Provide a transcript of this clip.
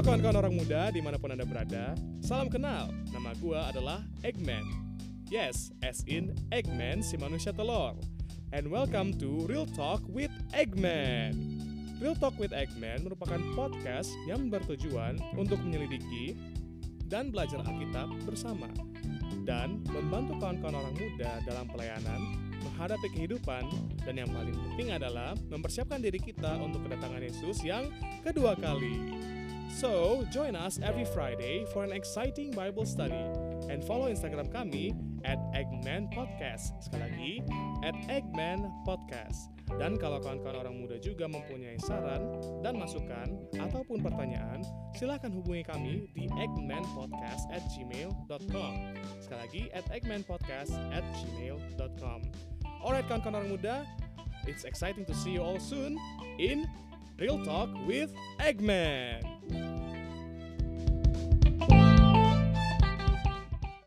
Halo kawan-kawan orang muda di mana pun anda berada Salam kenal, nama gua adalah Eggman. Yes, as in Eggman si manusia telur. And welcome to Real Talk with Eggman. Real Talk with Eggman merupakan podcast yang bertujuan untuk menyelidiki dan belajar Alkitab bersama dan membantu kawan-kawan orang muda dalam pelayanan, menghadapi kehidupan, dan yang paling penting adalah mempersiapkan diri kita untuk kedatangan Yesus yang kedua kali. So, join us every Friday for an exciting Bible study and follow Instagram kami at Eggman Podcast. Sekali lagi, at Eggman Podcast. Dan kalau kawan-kawan orang muda juga mempunyai saran dan masukan ataupun pertanyaan, silahkan hubungi kami di eggmanpodcast at gmail.com. Sekali lagi, at eggmanpodcast at gmail.com. Alright kawan-kawan orang muda, it's exciting to see you all soon in Real Talk with Eggman.